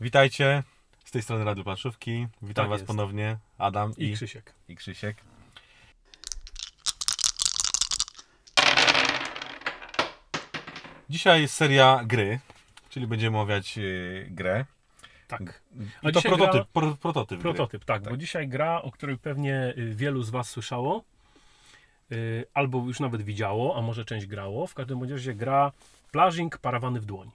Witajcie, z tej strony Radio Planszówki. Witam Tak Was jest. ponownie, Adam I i, Krzysiek. i Krzysiek. Dzisiaj jest seria gry, czyli będziemy omawiać yy, grę. Tak. I to prototyp, gra- pro, prototyp, Prototyp, tak, Tak. bo dzisiaj gra, o której pewnie y, wielu z Was słyszało, y, albo już nawet widziało, a może część grało. W każdym razie gra Plażing parawany w dłoń.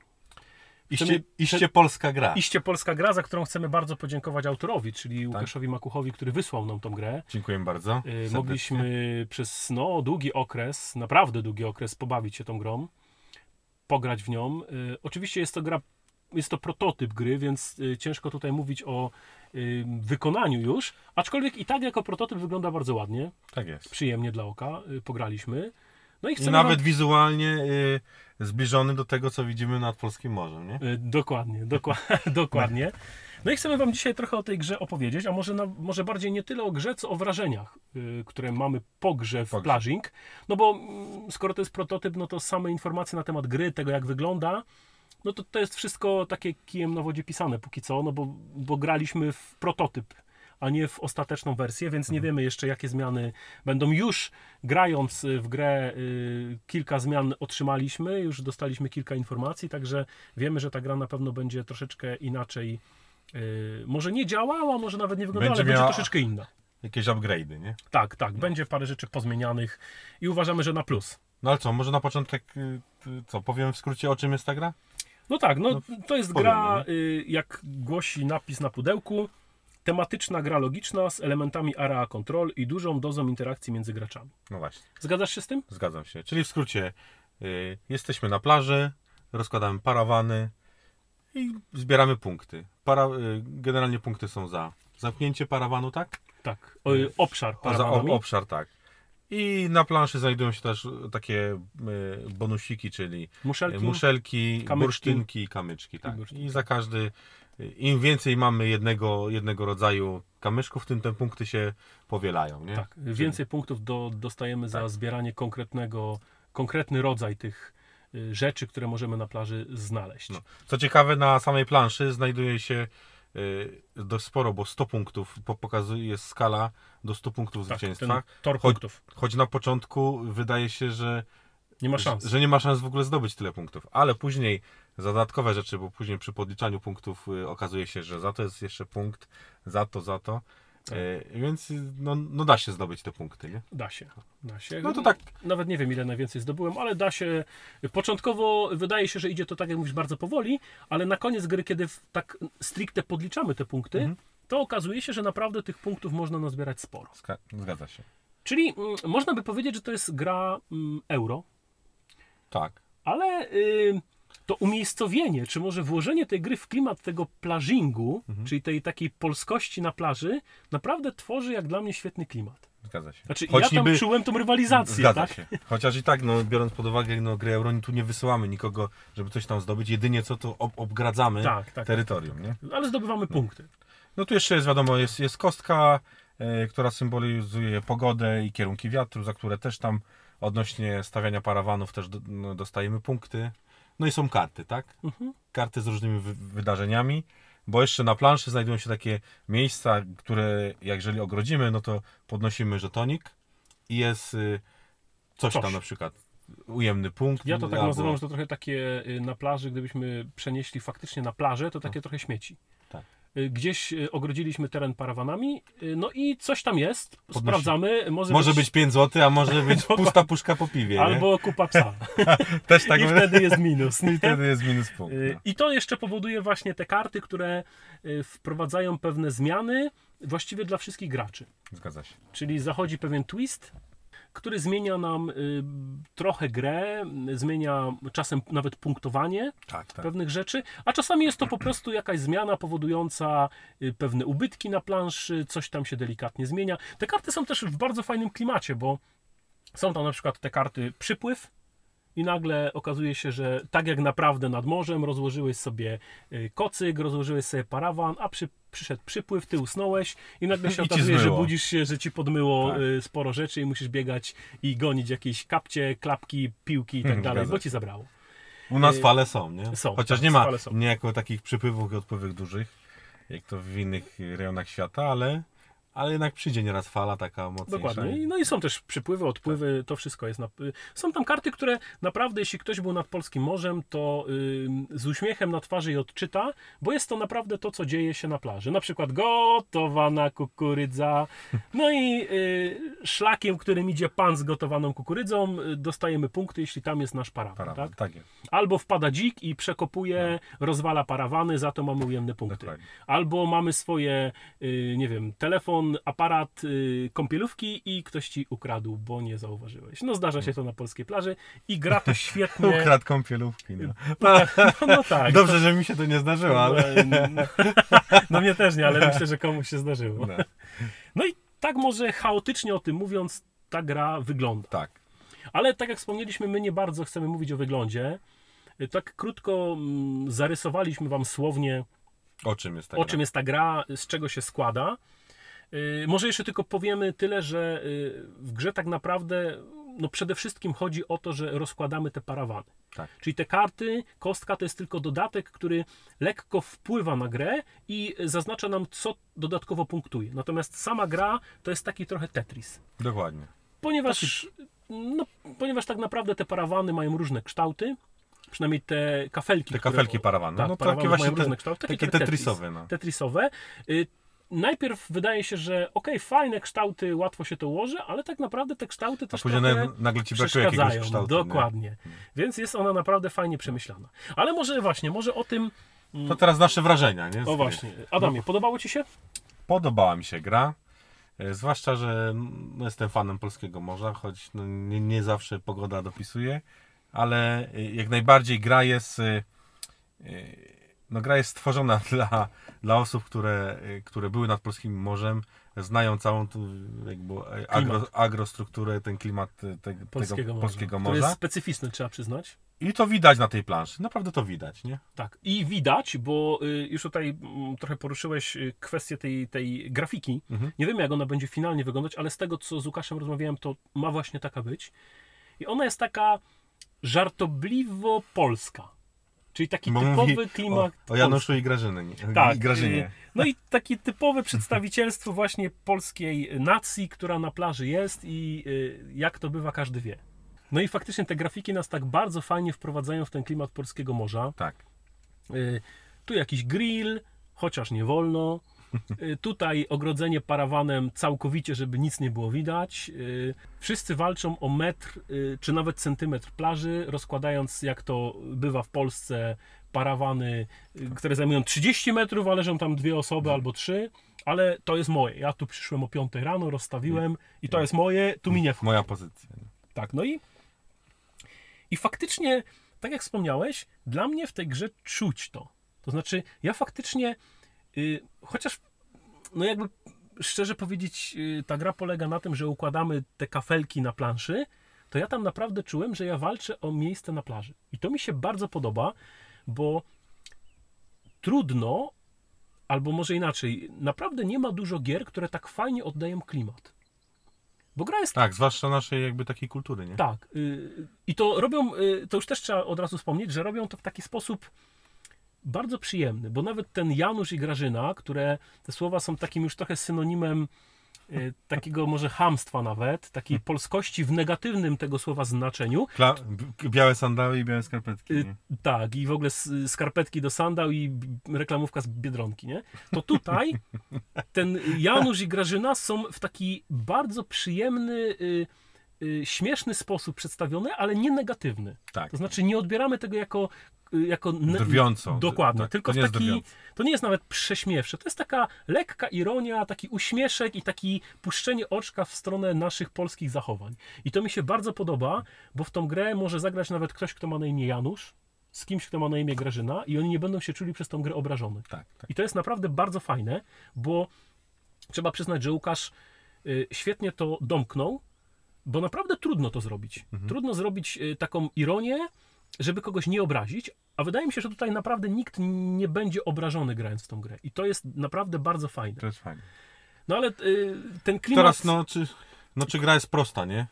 Iście, Chcemy- iście polska gra. Iście polska gra, za którą chcemy bardzo podziękować autorowi, Tak. czyli Łukaszowi Makuchowi, który wysłał nam tą grę. Dziękuję bardzo. Y, serdecznie. Mogliśmy przez no, długi okres, naprawdę długi okres, pobawić się tą grą, pograć w nią. Y, Oczywiście jest to gra, jest to prototyp gry, więc y, ciężko tutaj mówić o wykonaniu już, aczkolwiek i tak jako prototyp wygląda bardzo ładnie, Tak jest. przyjemnie dla oka, pograliśmy. No i I nawet wam... wizualnie yy, zbliżony do tego, co widzimy nad polskim morzem, nie? Y, Dokładnie, dokła- dokładnie. No i chcemy Wam dzisiaj trochę o tej grze opowiedzieć, a może, na, może bardziej nie tyle o grze, co o wrażeniach, y, które mamy po grze w Po grze. Plażing. No bo mm, skoro to jest prototyp, no to same informacje na temat gry, tego jak wygląda, no to to jest wszystko takie kijem na wodzie pisane póki co, no bo, bo graliśmy w prototyp, a nie w ostateczną wersję, więc nie wiemy jeszcze jakie zmiany będą. Już grając y, w grę y, kilka zmian otrzymaliśmy, już dostaliśmy kilka informacji, także wiemy, że ta gra na pewno będzie troszeczkę inaczej y, może nie działała, może nawet nie wyglądała, Będzie ale będzie troszeczkę inna. Jakieś upgrade'y, nie? Tak, tak, będzie parę rzeczy pozmienianych i uważamy, że na plus. No ale co, może na początek, ty- co, powiem w skrócie o czym jest ta gra? No tak, no, to jest powiemy, gra, y, jak głosi napis na pudełku, tematyczna gra logiczna z elementami area control i dużą dozą interakcji między graczami. No właśnie. Zgadzasz się z tym? Zgadzam się. Czyli w skrócie, y, jesteśmy na plaży, rozkładamy parawany i zbieramy punkty. Para, y, generalnie punkty są za zamknięcie parawanu, tak? Tak. O, y, obszar za o, parawanami. obszar, tak. I na planszy znajdują się też takie y, bonusiki, czyli Muszelki. muszelki, kamyczki. bursztynki i kamyczki. Tak. I za każdy, y, im więcej mamy jednego, jednego rodzaju kamyczków, tym te punkty się powielają. Nie? Tak, więcej punktów do, dostajemy za Tak. zbieranie konkretnego, konkretny rodzaj tych y, rzeczy, które możemy na plaży znaleźć. No. Co ciekawe, na samej planszy znajduje się y, dość sporo, bo 100 punktów po- pokazuje jest skala do 100 punktów tak, zwycięstwa. tor Choć- punktów. Choć na początku wydaje się, że, Nie ma szans. że, że nie ma szans w ogóle zdobyć tyle punktów, ale później za dodatkowe rzeczy, bo później przy podliczaniu punktów y, okazuje się, że za to jest jeszcze punkt, za to, za to. Tak. Y, więc y, no, no da się zdobyć te punkty, nie? Da się, da się. No to tak. Nawet nie wiem, ile najwięcej zdobyłem, ale da się. Początkowo wydaje się, że idzie to tak, jak mówisz, bardzo powoli, ale na koniec gry, kiedy tak stricte podliczamy te punkty, Mhm. to okazuje się, że naprawdę tych punktów można nazbierać sporo. Zgadza się. Czyli mm, można by powiedzieć, że to jest gra mm, euro, Tak. ale y, to umiejscowienie, czy może włożenie tej gry w klimat tego plażingu, Mhm. czyli tej takiej polskości na plaży, naprawdę tworzy jak dla mnie świetny klimat. Zgadza się. Znaczy, Choć ja tam niby- czułem tą rywalizację, Zgadza tak? się. Chociaż i tak, no, biorąc pod uwagę no, grę Euro, tu nie wysyłamy nikogo, żeby coś tam zdobyć. Jedynie co to ob obgradzamy Tak, tak, terytorium. Nie? Ale zdobywamy punkty. No tu jeszcze jest wiadomo, jest, jest kostka, e, która symbolizuje pogodę i kierunki wiatru, za które też tam odnośnie stawiania parawanów też do, no, dostajemy punkty. No i są karty, tak? Mhm. Karty z różnymi wy wydarzeniami. Bo jeszcze na planszy znajdują się takie miejsca, które jeżeli ogrodzimy, no to podnosimy żetonik i jest y, coś, Coś. tam na przykład ujemny punkt. Ja to tak albo- nazywam, że to trochę takie y, na plaży, gdybyśmy przenieśli faktycznie na plażę, to takie trochę śmieci. Y, Gdzieś y, ogrodziliśmy teren parawanami, y, no i coś tam jest, Podnosi- sprawdzamy. Może, Może być 5 zł, a może być pusta puszka po piwie. nie? Albo kupa psa. Też tak I wtedy jest minus. I wtedy jest minus punkt. No. I to jeszcze powoduje właśnie te karty, które wprowadzają pewne zmiany właściwie dla wszystkich graczy. Zgadza się. Czyli zachodzi pewien twist, który zmienia nam y, trochę grę, zmienia czasem nawet punktowanie Tak, tak. pewnych rzeczy, a czasami jest to po prostu jakaś zmiana powodująca y, pewne ubytki na planszy, coś tam się delikatnie zmienia. Te karty są też w bardzo fajnym klimacie, bo są tam na przykład te karty przypływ, i nagle okazuje się, że tak jak naprawdę nad morzem rozłożyłeś sobie y, kocyk, rozłożyłeś sobie parawan, a przy, przyszedł przypływ, ty usnąłeś i nagle się I okazuje, że budzisz się, że ci podmyło Tak. y, sporo rzeczy i musisz biegać i gonić jakieś kapcie, klapki, piłki i tak Hmm, dalej, bo ci zabrało. U nas Y, fale są, nie? są, Chociaż tak, nie ma nie jako takich przypływów i odpływów dużych, jak to w innych rejonach świata, ale, ale jednak przyjdzie nieraz fala taka mocniejsza. Dokładnie. No i są też przypływy, odpływy, to wszystko jest. Na... Są tam karty, które naprawdę, jeśli ktoś był nad polskim morzem, to y, z uśmiechem na twarzy je odczyta, bo jest to naprawdę to, co dzieje się na plaży. Na przykład gotowana kukurydza. No i y, szlakiem, którym idzie pan z gotowaną kukurydzą, y, dostajemy punkty, jeśli tam jest nasz parawan. Parawan, Tak? tak jest. Albo wpada dzik i przekopuje, rozwala parawany, za to mamy ujemne punkty. Dokładnie. Albo mamy swoje, y, nie wiem, telefon, aparat y, kąpielówki i ktoś ci ukradł, bo nie zauważyłeś. No zdarza się to na polskiej plaży i gra to świetnie. Ukradł kąpielówki. No. No, no tak. Dobrze, że mi się to nie zdarzyło, ale... No, no mnie też nie, ale myślę, że komuś się zdarzyło. No, No i tak może chaotycznie o tym mówiąc, ta gra wygląda. tak. Ale tak jak wspomnieliśmy, my nie bardzo chcemy mówić o wyglądzie. Y, Tak krótko mm, zarysowaliśmy wam słownie O czym jest tak? o czym jest ta gra, z czego się składa. Yy, Może jeszcze tylko powiemy tyle, że yy, w grze tak naprawdę no przede wszystkim chodzi o to, że rozkładamy te parawany. Tak. Czyli te karty, kostka to jest tylko dodatek, który lekko wpływa na grę i zaznacza nam, co dodatkowo punktuje. Natomiast sama gra to jest taki trochę Tetris. Dokładnie. Ponieważ, no, ponieważ tak naprawdę te parawany mają różne kształty, przynajmniej te kafelki. Te które- kafelki parawanów. Tak, no takie właśnie mają te, różne kształty, takie takie trochę tetrisowe. No. tetrisowe. Najpierw wydaje się, że ok, fajne kształty, łatwo się to ułoży, ale tak naprawdę te kształty A też później trochę na- nagle ci przeszkadzają. kształtu. nie? Hmm. Dokładnie. Więc jest ona naprawdę fajnie przemyślana. Ale może właśnie, może o tym... To teraz nasze wrażenia, nie? O właśnie. Adamie, podobało Ci się? Podobała mi się gra. E, Zwłaszcza, że no, jestem fanem polskiego morza, choć no, nie, nie zawsze pogoda dopisuje, ale e, jak najbardziej gra jest e, no, gra jest stworzona dla, dla osób, które, e, które były nad polskim morzem, znają całą tu jakby e, agro, agrostrukturę, ten klimat te, Polskiego tego morza. polskiego morza. jest specyficzny, trzeba przyznać. I to widać na tej planszy. Naprawdę to widać, nie? Tak. I widać, bo y, już tutaj mm, trochę poruszyłeś y, kwestię tej, tej grafiki. Mhm. Nie wiemy, jak ona będzie finalnie wyglądać, ale z tego, co z Łukaszem rozmawiałem, to ma właśnie taka być. I ona jest taka żartobliwo polska. Czyli taki Bo typowy mówi klimat. O, o Januszu i Grażyny. Tak, I Grażynie. y, No i takie typowe przedstawicielstwo właśnie polskiej nacji, która na plaży jest i y, jak to bywa, każdy wie. No i faktycznie te grafiki nas tak bardzo fajnie wprowadzają w ten klimat polskiego morza. Tak. Y, Tu jakiś grill, chociaż nie wolno. Y, Tutaj ogrodzenie parawanem całkowicie, żeby nic nie było widać. Y, Wszyscy walczą o metr y, czy nawet centymetr plaży, rozkładając jak to bywa w Polsce parawany, które zajmują 30 metrów, a leżą tam dwie osoby albo trzy. Ale to jest moje. Ja tu przyszłem o 5 rano, rozstawiłem i to jest moje, tu mi nie wchodzi. Moja pozycja. Tak, no i, i faktycznie, tak jak wspomniałeś, dla mnie w tej grze czuć to. To znaczy, ja faktycznie, chociaż, no jakby szczerze powiedzieć, y, ta gra polega na tym, że układamy te kafelki na planszy, to ja tam naprawdę czułem, że ja walczę o miejsce na plaży. I to mi się bardzo podoba, bo trudno, albo może inaczej, naprawdę nie ma dużo gier, które tak fajnie oddają klimat. Bo gra jest Tak, zwłaszcza naszej jakby takiej kultury, nie? tak. y, I to robią, y, to już też trzeba od razu wspomnieć, że robią to w taki sposób bardzo przyjemny, bo nawet ten Janusz i Grażyna, które te słowa są takim już trochę synonimem y, takiego może hamstwa nawet, takiej polskości w negatywnym tego słowa znaczeniu. Kla- białe sandały i białe skarpetki. Y, Nie? Tak, i w ogóle skarpetki do sandał i reklamówka z Biedronki, nie? To tutaj ten Janusz i Grażyna są w taki bardzo przyjemny, y, y, śmieszny sposób przedstawione, ale nie negatywny. Tak. To znaczy nie odbieramy tego jako jako Drwiąco. Dokładnie, Tak, tylko to nie taki drwiąco. to nie jest nawet prześmiewcze, to jest taka lekka ironia, taki uśmieszek i taki puszczenie oczka w stronę naszych polskich zachowań. I to mi się bardzo podoba, bo w tą grę może zagrać nawet ktoś, kto ma na imię Janusz, z kimś, kto ma na imię Grażyna i oni nie będą się czuli przez tą grę obrażony. Tak, tak. I to jest naprawdę bardzo fajne, bo trzeba przyznać, że Łukasz y, świetnie to domknął, bo naprawdę trudno to zrobić. Mhm. Trudno zrobić y, taką ironię, żeby kogoś nie obrazić, a wydaje mi się, że tutaj naprawdę nikt nie będzie obrażony grając w tą grę. I to jest naprawdę bardzo fajne. To jest fajne. No ale y, ten klimat... Teraz, no czy, no, czy gra jest prosta, nie?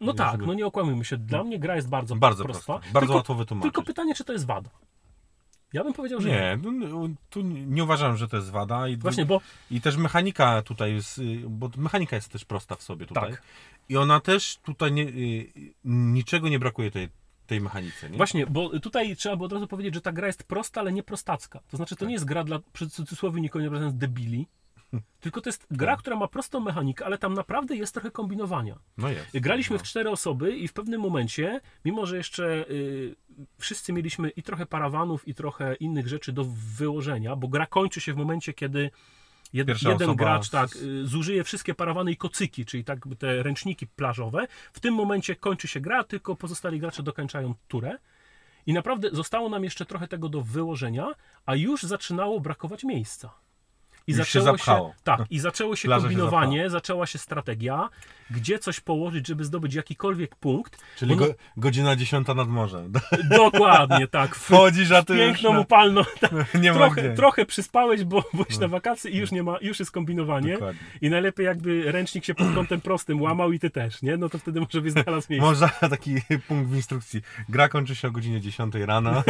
No tak, żeby- no nie okłamujmy się. Dla mnie gra jest bardzo, Bardzo prosta. prosta. Bardzo tylko, łatwo wytłumaczyć. Tylko pytanie, czy to jest wada? Ja bym powiedział, że nie. Nie, no, no, tu nie uważam, że to jest wada. I, Właśnie, bo I też mechanika tutaj jest, y, bo mechanika jest też prosta w sobie tutaj. Tak. I ona też tutaj nie, y, niczego nie brakuje tej, tej mechanice. Nie? Właśnie, bo tutaj trzeba by od razu powiedzieć, że ta gra jest prosta, ale nie prostacka. To znaczy, to Tak. nie jest gra dla, przy cudzysłowie nikogo nie obrażając, debili, tylko to jest gra, która ma prostą mechanikę, ale tam naprawdę jest trochę kombinowania. No jest. Graliśmy no. w cztery osoby i w pewnym momencie, mimo że jeszcze y, wszyscy mieliśmy i trochę parawanów, i trochę innych rzeczy do wyłożenia, bo gra kończy się w momencie, kiedy jed, jeden gracz tak, y, zużyje wszystkie parawany i kocyki, czyli tak te ręczniki plażowe. W tym momencie kończy się gra, tylko pozostali gracze dokończają turę. I naprawdę zostało nam jeszcze trochę tego do wyłożenia, a już zaczynało brakować miejsca. I Już się zaczęło się, zapchało. tak, i zaczęło się Plaża się kombinowanie, zaczęła się strategia, gdzie coś położyć, żeby zdobyć jakikolwiek punkt. Czyli no- go, godzina dziesiąta nad morzem. Dokładnie, tak. W, Wchodzisz, a ty piękną, na- upalną. Tak, nie trochę, gdzie. trochę przyspałeś, bo byłeś na wakacji i już nie ma, już jest kombinowanie. Dokładnie. I najlepiej jakby ręcznik się pod kątem prostym łamał i ty też, nie? No to wtedy może byś znalazł miejsce. Można taki punkt w instrukcji. Gra kończy się o godzinie 10 rano.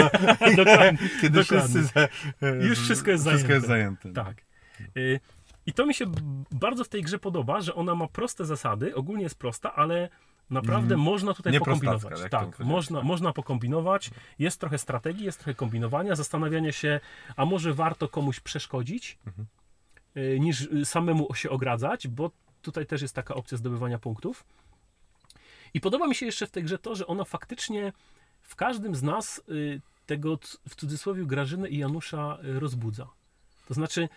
Dokładnie, Kiedy dokładnie. wszyscy. Za, Już wszystko jest wszystko jest zajęte. Tak. Y, I to mi się bardzo w tej grze podoba, że ona ma proste zasady, ogólnie jest prosta, ale naprawdę można tutaj Nie pokombinować. jak to Tak, można, można pokombinować. Jest trochę strategii, jest trochę kombinowania, zastanawiania się, a może warto komuś przeszkodzić, y, niż y, samemu się ogradzać, bo tutaj też jest taka opcja zdobywania punktów. I podoba mi się jeszcze w tej grze to, że ona faktycznie w każdym z nas tego w cudzysłowie Grażynę i Janusza rozbudza. To znaczy,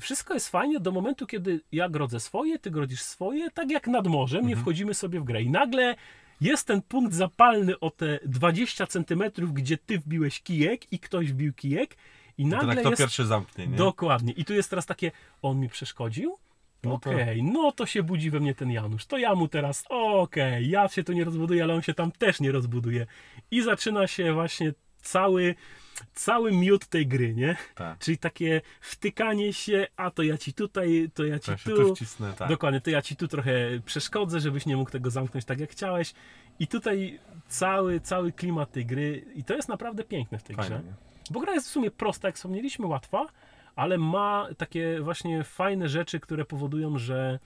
wszystko jest fajnie do momentu, kiedy ja grodzę swoje, ty grodzisz swoje, tak jak nad morzem, nie wchodzimy sobie w grę. I nagle jest ten punkt zapalny o te 20 centymetrów, gdzie ty wbiłeś kijek i ktoś wbił kijek i To nagle tak to jest... pierwszy zamknie, nie? Dokładnie. I tu jest teraz takie, on mi przeszkodził? No to- Okej, no to się budzi we mnie ten Janusz. To ja mu teraz, okej, ja się tu nie rozbuduję, ale on się tam też nie rozbuduje. I zaczyna się właśnie cały, cały miód tej gry, nie? Tak. Czyli takie wtykanie się, a to ja ci tutaj, to ja ci To tu. tu wcisnę, tak. Dokładnie, to ja ci tu trochę przeszkodzę, żebyś nie mógł tego zamknąć tak jak chciałeś. I tutaj cały, cały klimat tej gry, i to jest naprawdę piękne w tej Fajnie, grze. nie? Bo gra jest w sumie prosta, jak wspomnieliśmy, łatwa, ale ma takie właśnie fajne rzeczy, które powodują, że,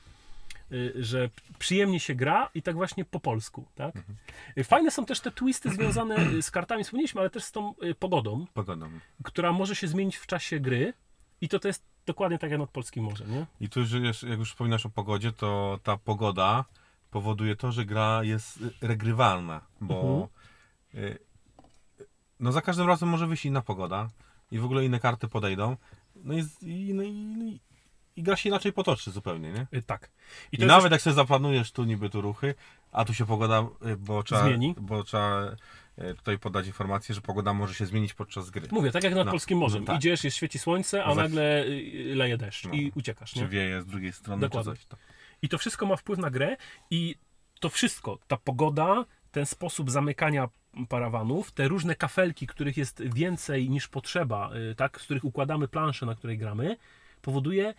że przyjemnie się gra i tak właśnie po polsku. Tak? Mhm. Y, Fajne są też te twisty związane y, z kartami, wspomnieliśmy, ale też z tą y, pogodą, Pogodą. która może się zmienić w czasie gry i to, to jest dokładnie tak jak nad Polskim Morzem. Nie? I tu jest- jak już wspominasz o pogodzie, to ta pogoda powoduje to, że gra jest y, regrywalna, bo y, no za każdym razem może wyjść inna pogoda i w ogóle inne karty podejdą. No i, no i, no i, i gra się inaczej potoczy zupełnie, nie? Y, Tak. I, jest nawet jak sobie zaplanujesz tu niby tu ruchy, a tu się pogoda, y, bo trzeba, Zmieni. bo trzeba y, tutaj podać informację, że pogoda może się zmienić podczas gry. Mówię, tak jak nad No, Polskim Morzem. no tak. Idziesz, jest świeci słońce, a No nagle y, leje deszcz No. i uciekasz. Czy Nie? wieje z drugiej strony, Dokładnie. czy coś. To. I to wszystko ma wpływ na grę i to wszystko, ta pogoda, ten sposób zamykania parawanów, te różne kafelki, których jest więcej niż potrzeba, tak, z których układamy planszę, na której gramy, powoduje,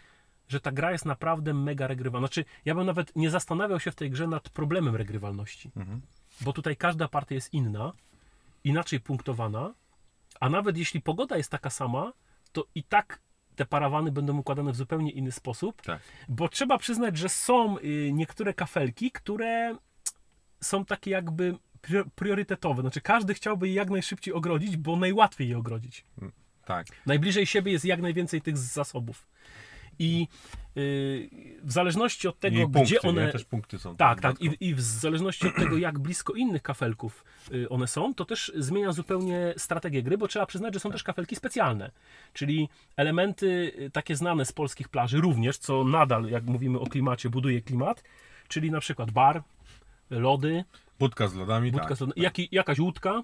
że ta gra jest naprawdę mega regrywalna. Znaczy, ja bym nawet nie zastanawiał się w tej grze nad problemem regrywalności, Mhm. bo tutaj każda partia jest inna, inaczej punktowana, a nawet jeśli pogoda jest taka sama, to i tak te parawany będą układane w zupełnie inny sposób, Tak. bo trzeba przyznać, że są y, niektóre kafelki, które są takie jakby prio- priorytetowe. Znaczy każdy chciałby je jak najszybciej ogrodzić, bo najłatwiej je ogrodzić. Tak. Najbliżej siebie jest jak najwięcej tych zasobów. I y, w zależności od tego, I punkty, gdzie one. nie? Też punkty są. Tak, tam tak. I, I w zależności od tego, jak blisko innych kafelków y, one są, to też zmienia zupełnie strategię gry, bo trzeba przyznać, że są też kafelki specjalne. Czyli elementy y, takie znane z polskich plaży również, co nadal, jak mówimy o klimacie, buduje klimat, czyli na przykład bar, lody, Budka z lodami, budka, tak. z lodami, jaki, jakaś łódka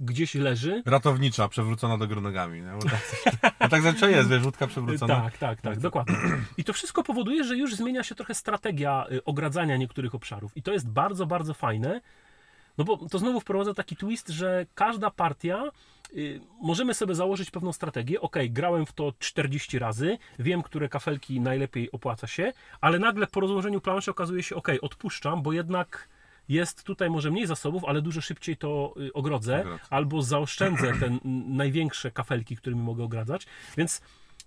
gdzieś leży. Ratownicza, przewrócona do góry nogami. Nie? Bo tak, no tak zazwyczaj jest, wiesz, łódka przewrócona. Tak, tak, tak, dokładnie. I to wszystko powoduje, że już zmienia się trochę strategia y, ogradzania niektórych obszarów. I to jest bardzo, bardzo fajne. No bo to znowu wprowadza taki twist, że każda partia y, możemy sobie założyć pewną strategię. Ok, grałem w to 40 razy, wiem, które kafelki najlepiej opłaca się, ale nagle po rozłożeniu planszy okazuje się, ok, odpuszczam, bo jednak jest tutaj może mniej zasobów, ale dużo szybciej to y, ogrodzę, albo zaoszczędzę te największe kafelki, którymi mogę ogradzać. Więc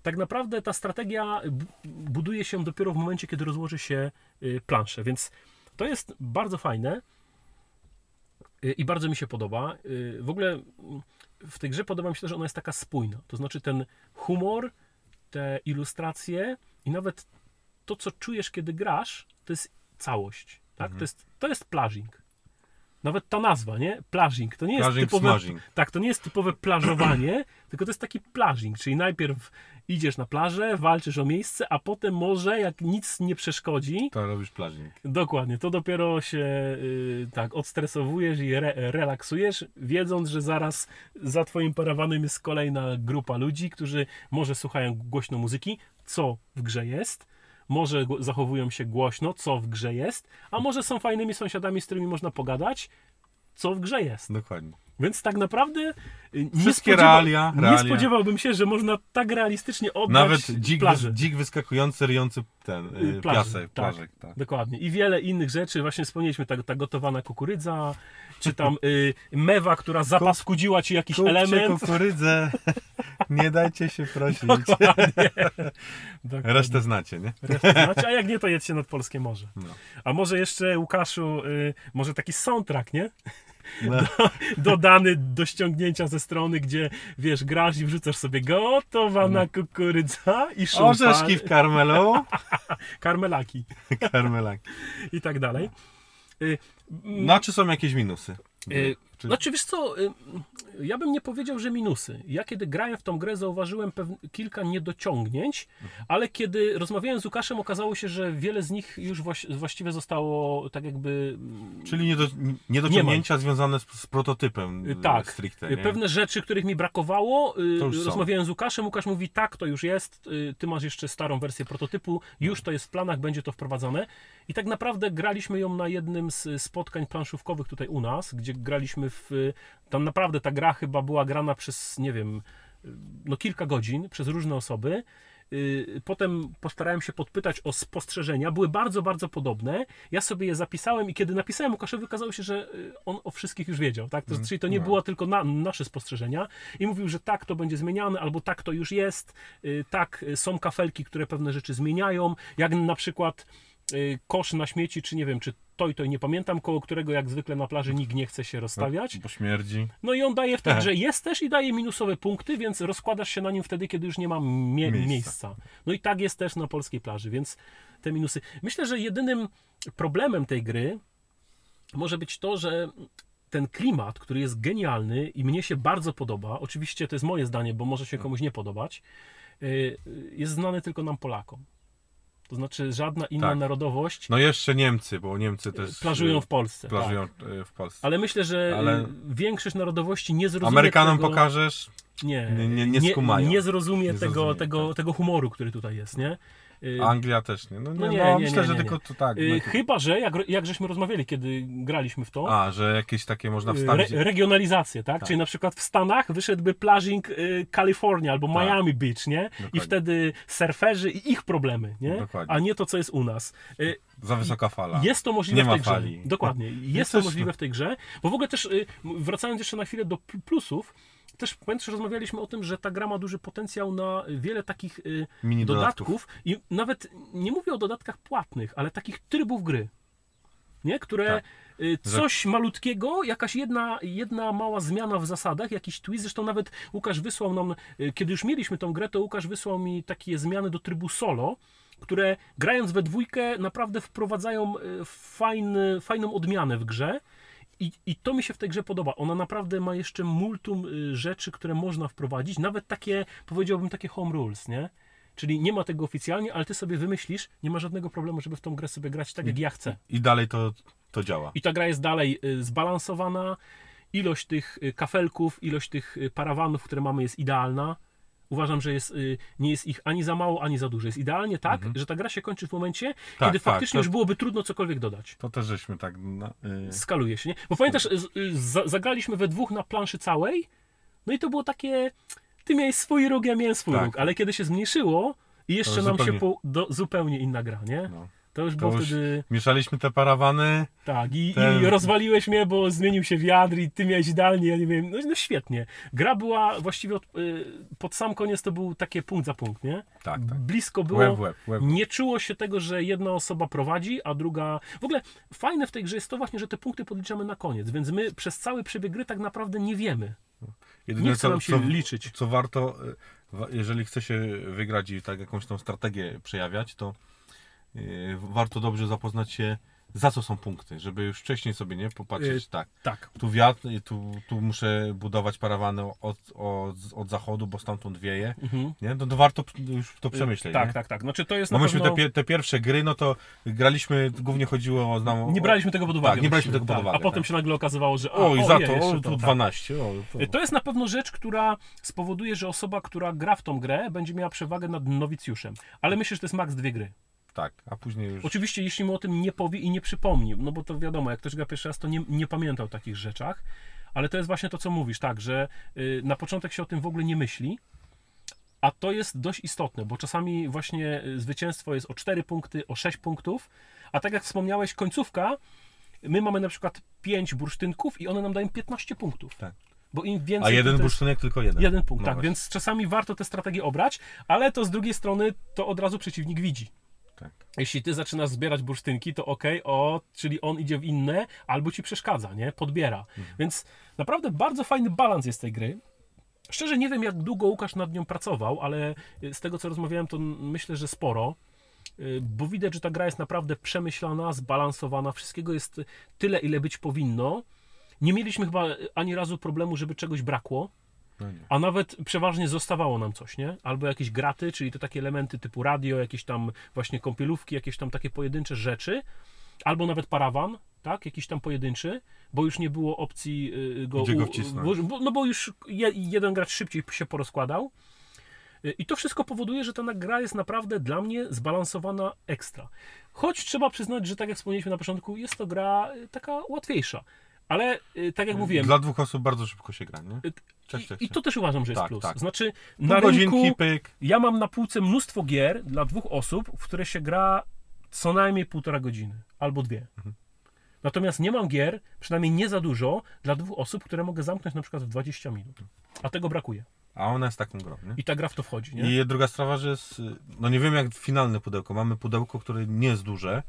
tak naprawdę ta strategia bu- buduje się dopiero w momencie, kiedy rozłoży się y, planszę. Więc to jest bardzo fajne y, i bardzo mi się podoba. W ogóle w tej grze podoba mi się to, że ona jest taka spójna. To znaczy ten humor, te ilustracje i nawet to, co czujesz, kiedy grasz, to jest całość. Tak? To, jest, to jest plażing. Nawet ta nazwa, nie? Plażing. To nie jest Plażing, typowe, tak, to nie jest typowe plażowanie, tylko to jest taki plażing, czyli najpierw idziesz na plażę, walczysz o miejsce, a potem może, jak nic nie przeszkodzi, To robisz plażnik. Dokładnie, to dopiero się y, tak odstresowujesz i re, relaksujesz, wiedząc, że zaraz za twoim parawanem jest kolejna grupa ludzi, którzy może słuchają głośno muzyki, co w grze jest, może zachowują się głośno, co w grze jest, a może są fajnymi sąsiadami, z którymi można pogadać, co w grze jest. Dokładnie. Więc tak naprawdę y, nie, spodziewa- realia, nie realia. spodziewałbym się, że można tak realistycznie oddać Nawet dzik, plażę. dzik wyskakujący, ryjący ten Y, y, plaży, piasek, tak. plażek. Tak. Dokładnie. I wiele innych rzeczy. Właśnie wspomnieliśmy, ta, ta gotowana kukurydza, czy tam y, mewa, która zapaskudziła ci jakiś Kupcie element. kukurydzę, nie dajcie się prosić. Dokładnie. Dokładnie. Resztę znacie, nie? Resztę znacie, a jak nie, to jedźcie nad Polskie Morze. No. A może jeszcze, Łukaszu, y, może taki soundtrack, nie? No. Dodany do ściągnięcia ze strony, gdzie, wiesz, grasz i wrzucasz sobie gotowana kukurydza i szumpa, Orzeszki w karmelu, karmelaki karmelak. i tak dalej. Y, No, czy są jakieś minusy? Y, Czy... Znaczy, wiesz co, y, ja bym nie powiedział, że minusy. Ja kiedy grałem w tą grę, zauważyłem kilka niedociągnięć, Mhm. ale kiedy rozmawiałem z Łukaszem, okazało się, że wiele z nich już właś- właściwie zostało tak jakby... mm, Czyli nie do, niedociągnięcia związane z, z prototypem Y, Tak, stricte, Y, nie? Pewne rzeczy, których mi brakowało, już są. rozmawiałem z Łukaszem, Łukasz mówi tak, to już jest, ty masz jeszcze starą wersję prototypu, już to jest w planach, będzie to wprowadzone i tak naprawdę graliśmy ją na jednym z spotkań planszówkowych tutaj u nas, gdzie graliśmy w, tam naprawdę ta gra chyba była grana przez, nie wiem, no kilka godzin, przez różne osoby, Y, Potem postarałem się podpytać o spostrzeżenia. Były bardzo, bardzo podobne. Ja sobie je zapisałem i kiedy napisałem Łukaszowi, okazało się, że y, on o wszystkich już wiedział. Tak? To, czyli to nie no. było tylko na, nasze spostrzeżenia. I mówił, że tak to będzie zmieniane, albo tak to już jest. y, Tak, są kafelki, które pewne rzeczy zmieniają. Jak na przykład kosz na śmieci, czy nie wiem, czy to i to i nie pamiętam, koło którego jak zwykle na plaży nikt nie chce się rozstawiać. Bo śmierdzi. No i on daje w tej Aha. grze jest też i daje minusowe punkty, więc rozkładasz się na nim wtedy, kiedy już nie ma mie- Miejsca. miejsca. No i tak jest też na polskiej plaży, więc te minusy. Myślę, że jedynym problemem tej gry może być to, że ten klimat, który jest genialny i mnie się bardzo podoba, oczywiście to jest moje zdanie, bo może się komuś nie podobać, y, jest znany tylko nam Polakom. To znaczy żadna inna Tak. narodowość No jeszcze Niemcy, bo Niemcy też plażują y, w Polsce. plażują tak. w Polsce. Ale myślę, że Ale- większość narodowości nie zrozumie Amerykanom tego... pokażesz, Nie, Nie- nie- nie. Nie, zrozumie, Nie tego, zrozumie, tego, tak. tego humoru, który tutaj jest, nie? Y, Anglia też nie. No, nie, No no, nie, nie, myślę, nie, że nie, tylko nie. to tak. y, no, to- chyba, że jak, jak żeśmy rozmawiali, kiedy graliśmy w to, A, że jakieś takie można y, wstawić. re, regionalizację, tak? Tak. Czyli na przykład w Stanach wyszedłby plażing Kalifornia albo Tak. Miami Beach, nie? I Dokładnie. wtedy surferzy i ich problemy, nie? Dokładnie. A nie to, co jest u nas. Za wysoka fala. Jest to możliwe Nie w tej grze. fali. Dokładnie. Jest Jest to też- możliwe w tej grze. Bo w ogóle też, wracając jeszcze na chwilę do pl- plusów, też pamiętasz, rozmawialiśmy o tym, że ta gra ma duży potencjał na wiele takich y, Mini dodatków. I nawet nie mówię o dodatkach płatnych, ale takich trybów gry. Nie? Które Tak. y, coś malutkiego, jakaś jedna, jedna mała zmiana w zasadach, jakiś twist. Zresztą nawet Łukasz wysłał nam, y, kiedy już mieliśmy tą grę, to Łukasz wysłał mi takie zmiany do trybu solo, które grając we dwójkę naprawdę wprowadzają fajny, fajną odmianę w grze. I, I to mi się w tej grze podoba. Ona naprawdę ma jeszcze multum y, rzeczy, które można wprowadzić, nawet takie, powiedziałbym, takie home rules, nie? Czyli nie ma tego oficjalnie, ale ty sobie wymyślisz, nie ma żadnego problemu, żeby w tą grę sobie grać tak, jak ja chcę. I dalej to, to działa. I ta gra jest dalej y, zbalansowana. Ilość tych y, kafelków, ilość tych parawanów, które mamy, jest idealna. Uważam, że jest, y, nie jest ich ani za mało, ani za dużo. Jest idealnie tak, że ta gra się kończy w momencie, kiedy tak, faktycznie to- już byłoby trudno cokolwiek dodać. To też żeśmy tak. Na, y, Skaluje się, nie? Bo pamiętasz, z- y, za- zagraliśmy we dwóch na planszy całej, no i to było takie, ty miałeś swój róg, ja miałem swój Tak. róg, ale kiedy się zmniejszyło i jeszcze nam się zupełnie- po, do, zupełnie inna gra, nie? no. To już było już- wtedy... Mieszaliśmy te parawany. Tak, i, Ten- i rozwaliłeś mnie, bo zmienił się wiatr i ty miałeś idealnie, ja nie wiem, no, no świetnie. Gra była właściwie od, y, pod sam koniec to był takie punkt za punkt, nie? Tak, tak. Blisko było. Łeb łeb, łeb. Nie czuło się tego, że jedna osoba prowadzi, a druga. W ogóle fajne w tej grze jest to właśnie, że te punkty podliczamy na koniec, więc my przez cały przebieg gry tak naprawdę nie wiemy. Jedyne, Nie chce nam się liczyć. Co warto, y, jeżeli chce się wygrać i tak jakąś tą strategię przejawiać, to warto dobrze zapoznać się, za co są punkty, żeby już wcześniej sobie nie popatrzeć, Y, tak, Tak. tu wiatr, y, tu, tu muszę budować parawany od, od, od zachodu, bo stamtąd wieje, Mhm. nie? No to warto już to przemyśleć, tak, nie? tak, tak. Znaczy to jest na myśmy pewno... te, te pierwsze gry, no to graliśmy, głównie chodziło o... Znam, Nie braliśmy tego pod uwagę. Tak, nie braliśmy tego pod tak. uwagę, A potem tak. się nagle okazywało, że. A, O, i za je, to, o, tu tak. 12, o, to... To jest na pewno rzecz, która spowoduje, że osoba, która gra w tą grę, będzie miała przewagę nad nowicjuszem. Ale myślę, że to jest maks dwie gry. Tak, a później już... Oczywiście, jeśli mu o tym nie powie i nie przypomni, no bo to wiadomo, jak ktoś gra pierwszy raz, to nie, nie pamięta o takich rzeczach, ale to jest właśnie to, co mówisz, tak, że y, na początek się o tym w ogóle nie myśli, a to jest dość istotne, bo czasami właśnie y, zwycięstwo jest o 4 punkty, o 6 punktów, a tak jak wspomniałeś, końcówka, my mamy na przykład 5 bursztynków i one nam dają 15 punktów. Tak. Bo im więcej... A jeden jest- bursztynek tylko jeden. Jeden punkt, No tak, właśnie. więc czasami warto tę strategię obrać, ale to z drugiej strony to od razu przeciwnik widzi. Tak. Jeśli ty zaczynasz zbierać bursztynki, to okej, o, czyli on idzie w inne, albo ci przeszkadza, nie? Podbiera. Mhm. Więc naprawdę bardzo fajny balans jest tej gry. Szczerze nie wiem, jak długo Łukasz nad nią pracował, ale z tego, co rozmawiałem, to myślę, że sporo. Y, Bo widać, że ta gra jest naprawdę przemyślana, zbalansowana, wszystkiego jest tyle, ile być powinno. Nie mieliśmy chyba ani razu problemu, żeby czegoś brakło. No. A nawet przeważnie zostawało nam coś, nie? Albo jakieś graty, czyli to takie elementy typu radio, jakieś tam właśnie kąpielówki, jakieś tam takie pojedyncze rzeczy, albo nawet parawan, tak? Jakiś tam pojedynczy, bo już nie było opcji y, go, Gdzie go wcisnąć. bo- No bo już je, jeden gracz szybciej się porozkładał. Y, I to wszystko powoduje, że ta gra jest naprawdę dla mnie zbalansowana ekstra. Choć trzeba przyznać, że tak jak wspomnieliśmy na początku, jest to gra y, taka łatwiejsza. Ale y, tak jak mówiłem, Dla dwóch osób bardzo szybko się gra, nie? y, Cześć, cześć, i, to też uważam, że jest Tak, plus. tak. Znaczy, Pół na rynku pyk. ja mam na półce mnóstwo gier dla dwóch osób, w które się gra co najmniej półtora godziny albo dwie. Mhm. Natomiast nie mam gier, przynajmniej nie za dużo, dla dwóch osób, które mogę zamknąć na przykład w 20 minut. A tego brakuje. A ona jest taką grą, nie? I ta gra w to wchodzi, nie? I druga sprawa, że jest, y, no nie wiem jak finalne pudełko. Mamy pudełko, które nie jest duże.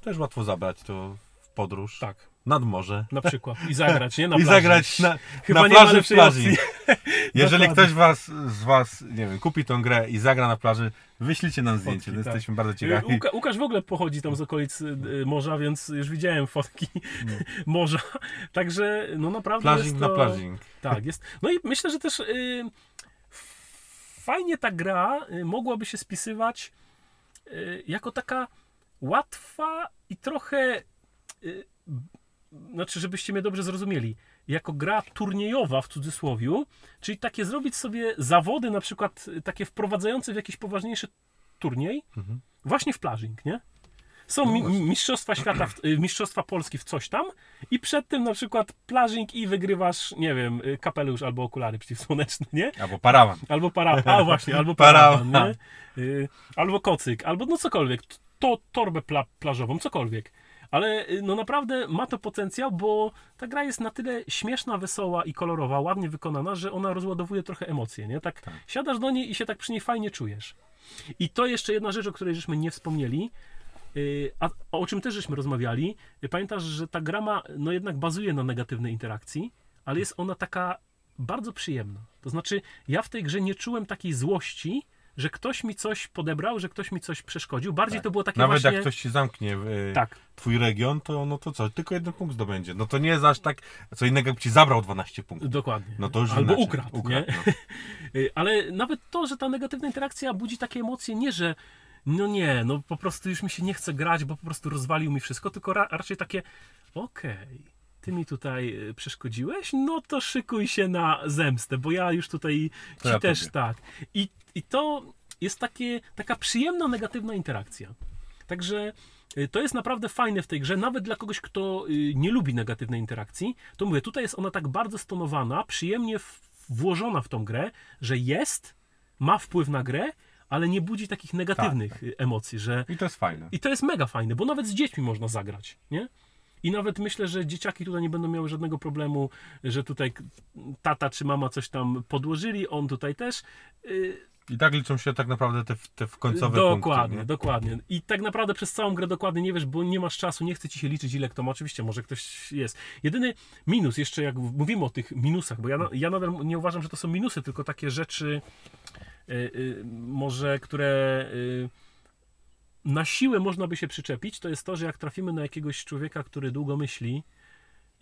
Też łatwo zabrać to w podróż. Tak, Nad morze. na przykład. I zagrać, nie? Na I plaży. zagrać na, Chyba na plaży w plaży. Jeżeli ktoś was, z was, nie wiem, kupi tą grę i zagra na plaży, wyślijcie nam zdjęcie. Fotki, to tak. jesteśmy bardzo ciekawi. Łuka, Łukasz w ogóle pochodzi tam z okolic y, y, morza, więc już widziałem fotki morza. Także no naprawdę Plażing jest na to... plażing. Tak, jest. No i myślę, że też y, fajnie ta gra mogłaby się spisywać y, jako taka łatwa i trochę, y, znaczy, żebyście mnie dobrze zrozumieli, jako gra turniejowa w cudzysłowiu, czyli takie zrobić sobie zawody, na przykład y, takie wprowadzające w jakiś poważniejszy turniej, Mhm. właśnie w plażing, nie? Są mi, mi- mistrzostwa świata, w, y, mistrzostwa Polski w coś tam i przed tym na przykład plażing i wygrywasz, nie wiem, y, kapelusz albo okulary przeciwsłoneczne, nie? Albo parawan. Albo para, a właśnie, albo Parawan. parawan, nie? Albo kocyk, albo no cokolwiek, to torbę pla, plażową, cokolwiek. Ale y, no naprawdę ma to potencjał, bo ta gra jest na tyle śmieszna, wesoła i kolorowa, ładnie wykonana, że ona rozładowuje trochę emocje, nie? Tak, siadasz do niej i się tak przy niej fajnie czujesz. I to jeszcze jedna rzecz, o której żeśmy nie wspomnieli, y, a o czym też żeśmy rozmawiali. Y, Pamiętasz, że ta gra ma, no jednak bazuje na negatywnej interakcji, ale jest ona taka bardzo przyjemna. To znaczy, ja w tej grze nie czułem takiej złości, że ktoś mi coś podebrał, że ktoś mi coś przeszkodził. Bardziej Tak. to było takie Nawet właśnie... jak ktoś ci zamknie y, Tak, twój region, to no to co, tylko jeden punkt zdobędzie. No to nie jest aż tak, co innego jakby ci zabrał 12 punktów. dokładnie. No to już Albo inaczej. ukradł, ukradł no. Y, Ale nawet to, że ta negatywna interakcja budzi takie emocje, nie, że no nie, no po prostu już mi się nie chce grać, bo po prostu rozwalił mi wszystko, tylko ra raczej takie okej, ty mi tutaj y, przeszkodziłeś, no to szykuj się na zemstę, bo ja już tutaj ci ja też tobie. tak. I, I to jest takie, taka przyjemna, negatywna interakcja. Także y, to jest naprawdę fajne w tej grze, nawet dla kogoś, kto y, nie lubi negatywnej interakcji. To mówię, tutaj jest ona tak bardzo stonowana, przyjemnie włożona w tą grę, że jest, ma wpływ na grę, ale nie budzi takich negatywnych Tak, y, emocji, że I to jest fajne. i to jest mega fajne, bo nawet z dziećmi można zagrać, nie? I nawet myślę, że dzieciaki tutaj nie będą miały żadnego problemu, że tutaj tata czy mama coś tam podłożyli, on tutaj też. Y, I tak liczą się tak naprawdę te, te w końcowe dokładnie, punkty. nie? dokładnie. I tak naprawdę przez całą grę dokładnie nie wiesz, bo nie masz czasu, nie chce ci się liczyć, ile kto ma. Oczywiście, może ktoś jest. Jedyny minus, jeszcze jak mówimy o tych minusach, bo ja, ja nadal nie uważam, że to są minusy, tylko takie rzeczy, y, y, może które. Y, na siłę można by się przyczepić, to jest to, że jak trafimy na jakiegoś człowieka, który długo myśli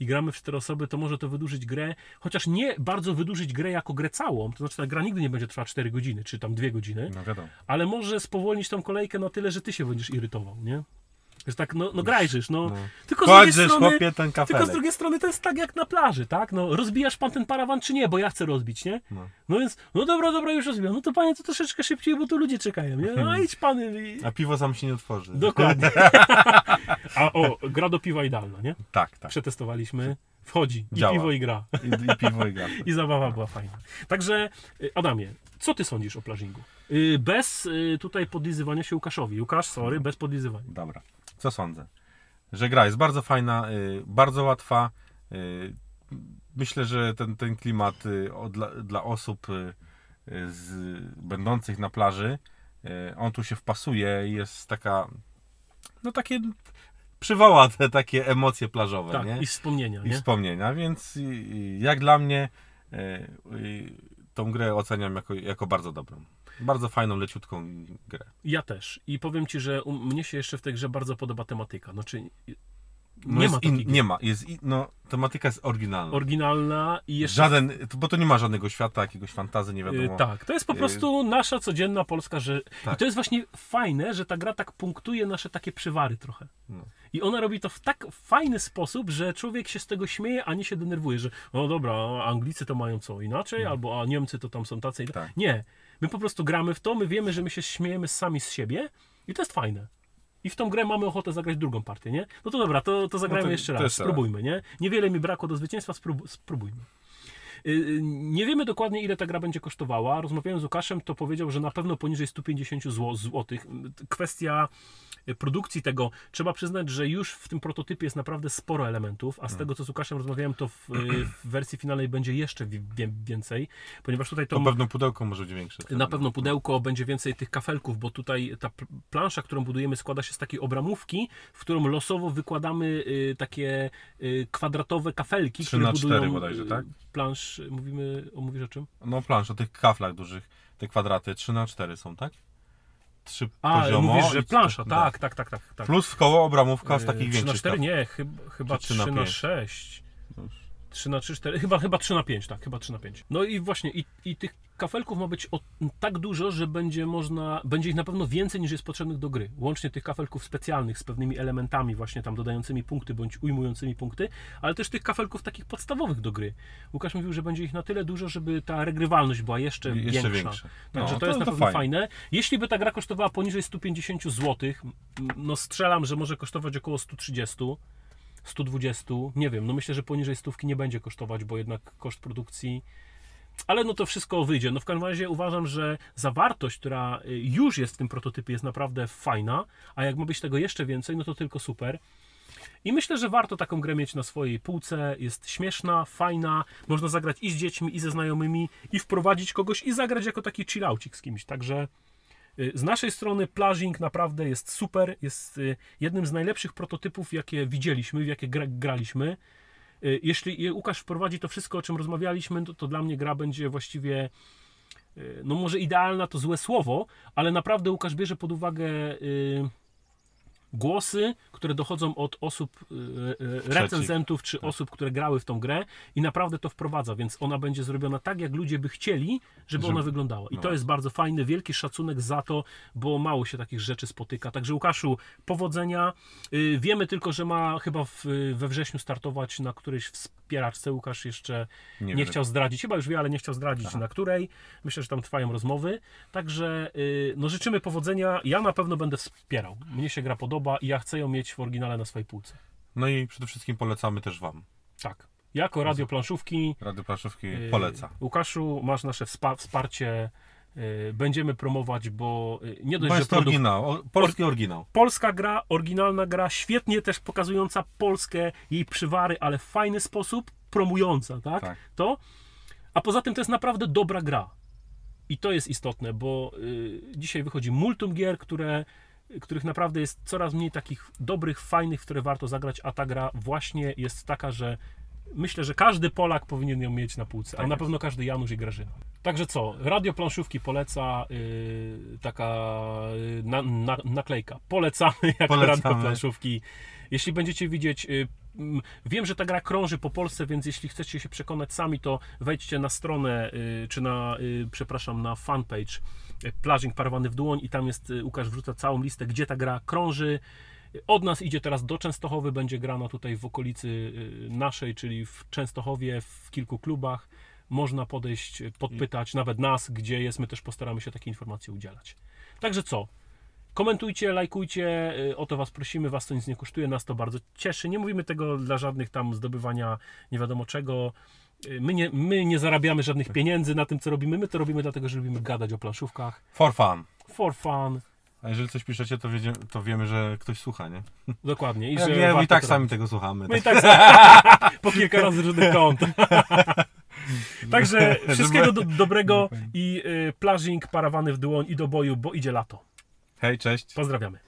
i gramy w cztery osoby, to może to wydłużyć grę, chociaż nie bardzo wydłużyć grę jako grę całą, to znaczy ta gra nigdy nie będzie trwała 4 godziny, czy tam 2 godziny, No ale może spowolnić tą kolejkę na tyle, że ty się będziesz irytował, nie? Że tak, no, no grajżysz, no. No. Tylko z drugiej strony... chłopie, ten Tylko z drugiej strony to jest tak jak na plaży, tak? No, rozbijasz pan ten parawan, czy nie? Bo ja chcę rozbić, nie? No. No więc, no dobra, dobra, już rozbijam. No to panie, to troszeczkę szybciej, bo tu ludzie czekają, nie? No idź pan i... A piwo sam się nie otworzy. Dokładnie. A o, gra do piwa idealna, nie? Tak, tak. Przetestowaliśmy. Wchodzi. I Działa. piwo i gra. I, i piwo i gaz. I zabawa była fajna. Także, y, Adamie, co ty sądzisz o plażingu? Y, Bez y, tutaj podlizywania się Łukaszowi. Łukasz, sorry, bez podlizywania. Dobra. Co sądzę? Że gra jest bardzo fajna, y, bardzo łatwa. y, Myślę, że ten, ten klimat y, dla, dla osób z, będących na plaży, on tu się wpasuje i jest taka, no takie, przywoła te takie emocje plażowe, Tak, nie? i wspomnienia, I nie? wspomnienia, więc jak dla mnie tą grę oceniam jako, jako bardzo dobrą. Bardzo fajną, leciutką grę. Ja też. I powiem ci, że mnie się jeszcze w tej grze bardzo podoba tematyka. Znaczy, No nie ma in, Nie ma, jest, in- no, tematyka jest oryginalna. oryginalna i jeszcze... Żaden, bo to nie ma żadnego świata, jakiegoś fantazy, nie Y, wiadomo. Tak, to jest po Y, prostu nasza codzienna polska, że. I Tak. to jest właśnie fajne, że ta gra tak punktuje nasze takie przywary trochę. No. I ona robi to w tak fajny sposób, że człowiek się z tego śmieje, a nie się denerwuje, że no dobra, Anglicy to mają co inaczej, albo a Niemcy to tam są tacy. i- Tak. Nie. My po prostu gramy w to, my wiemy, że my się śmiejemy sami z siebie i to jest fajne. I w tą grę mamy ochotę zagrać drugą partię, nie? No to dobra, to, to zagrajmy jeszcze to raz, jeszcze raz. spróbujmy, nie? Niewiele mi brakło do zwycięstwa, sprób- spróbujmy. Y, y, Nie wiemy dokładnie, ile ta gra będzie kosztowała. Rozmawiałem z Łukaszem, to powiedział, że na pewno poniżej 150 zł. Kwestia produkcji tego, trzeba przyznać, że już w tym prototypie jest naprawdę sporo elementów, a z tego, co z Łukaszem rozmawiałem, to w, y, w wersji finalnej będzie jeszcze więcej, ponieważ tutaj to To pewno pudełko może być większe. na pewno pudełko, będzie więcej tych kafelków, bo tutaj ta pl- plansza, którą budujemy, składa się z takiej obramówki, w którą losowo wykładamy y, takie y, kwadratowe kafelki, Trzy które na budują cztery bodajże, y, tak? plansz. Mówimy, o, mówisz o czym? No plansz, o tych kaflach dużych, te kwadraty 3 na 4 są, tak? Trzy A, poziomo. mówisz, że plansza, tak, tak, tak, tak. tak. Plus w koło obramówka z Y, takich 3 na większych 4? kaf- Nie, chyba, chyba Czy 3 trzy na na pięć? 6. No już. 3 na 3, 4, chyba, chyba 3 na 5, tak, chyba 3 na 5. No i właśnie, i, i tych kafelków ma być o, tak dużo, że będzie można, będzie ich na pewno więcej niż jest potrzebnych do gry. Łącznie tych kafelków specjalnych z pewnymi elementami właśnie tam dodającymi punkty bądź ujmującymi punkty, ale też tych kafelków takich podstawowych do gry. Łukasz mówił, że będzie ich na tyle dużo, żeby ta regrywalność była jeszcze, Jeszcze większa. większe. Także No, to, jest to- na pewno fajne. fajne. Jeśli by ta gra kosztowała poniżej 150 zł, no strzelam, że może kosztować około 130, 120, nie wiem, no myślę, że poniżej stówki nie będzie kosztować, bo jednak koszt produkcji ale no to wszystko wyjdzie. No w każdym razie uważam, że zawartość, która y, już jest w tym prototypie jest naprawdę fajna, a jak ma być tego jeszcze więcej, no to tylko super. I myślę, że warto taką grę mieć na swojej półce. Jest śmieszna, fajna, można zagrać i z dziećmi, i ze znajomymi, i wprowadzić kogoś, i zagrać jako taki chillaucik z kimś. Także z naszej strony Plażing naprawdę jest super, jest y, jednym z najlepszych prototypów, jakie widzieliśmy, w jakie gra, graliśmy. Y, Jeśli je Łukasz wprowadzi to wszystko, o czym rozmawialiśmy, to, to dla mnie gra będzie właściwie, y, no może idealna to złe słowo, ale naprawdę Łukasz bierze pod uwagę y, głosy, które dochodzą od osób, y, y, recenzentów czy osób, które grały w tą grę i naprawdę to wprowadza, więc ona będzie zrobiona tak, jak ludzie by chcieli, żeby ona wyglądała. I no. to jest bardzo fajne, wielki szacunek za to, bo mało się takich rzeczy spotyka. Także Łukaszu, powodzenia. Y, Wiemy tylko, że ma chyba w, we wrześniu startować na którejś wspieraczce. Łukasz jeszcze nie, wiem. chciał zdradzić, chyba już wie, ale nie chciał zdradzić Aha. na której. Myślę, że tam trwają rozmowy. Także no, życzymy powodzenia. Ja na pewno będę wspierał. Mnie się gra podoba i ja chcę ją mieć w oryginale na swojej półce. No i przede wszystkim polecamy też Wam. Tak. Jako radio planszówki. Rady Planszówki y, poleca. Łukaszu, masz nasze wspa- wsparcie y, będziemy promować, bo y, nie dość, Bo że jest to produkt, oryginał, polski oryginał. polska gra, oryginalna gra, świetnie też pokazująca Polskę, jej przywary, ale w fajny sposób, promująca, tak? Tak. To. A poza tym to jest naprawdę dobra gra. I to jest istotne, bo dzisiaj wychodzi multum gier, które, których naprawdę jest coraz mniej takich dobrych, fajnych, które warto zagrać, a ta gra właśnie jest taka, że myślę, że każdy Polak powinien ją mieć na półce, a Tak na jest. pewno każdy Janusz i Grażyna. Także co, radio planszówki poleca y, taka y, na, na, naklejka. Polecamy jako Polecamy. radio planszówki. Jeśli będziecie widzieć, y, wiem, że ta gra krąży po Polsce, więc jeśli chcecie się przekonać sami, to wejdźcie na stronę, y, czy na, y, przepraszam, na fanpage y, Plażing Parowany w Dłoń i tam jest, Łukasz wrzuca całą listę, gdzie ta gra krąży. Od nas idzie teraz do Częstochowy, będzie grana tutaj w okolicy naszej, czyli w Częstochowie, w kilku klubach. Można podejść, podpytać nawet nas, gdzie jest. My też postaramy się takie informacje udzielać. Także co? Komentujcie, lajkujcie, y, o to Was prosimy, Was to nic nie kosztuje, nas to bardzo cieszy. Nie mówimy tego dla żadnych tam zdobywania nie wiadomo czego. Y, My nie, my nie zarabiamy żadnych pieniędzy na tym, co robimy. My to robimy dlatego, że lubimy gadać o planszówkach. For fun. For fun. A jeżeli coś piszecie, to, wiedzie, to wiemy, że ktoś słucha, nie? Dokładnie. I że nie, warto i tak to sami robić. tego słuchamy. My i tak za- po kilka razy z różnych kąt. Także wszystkiego do, dobrego i y, plażing parawany w dłoń i do boju, bo idzie lato. Hej, cześć. Pozdrawiamy.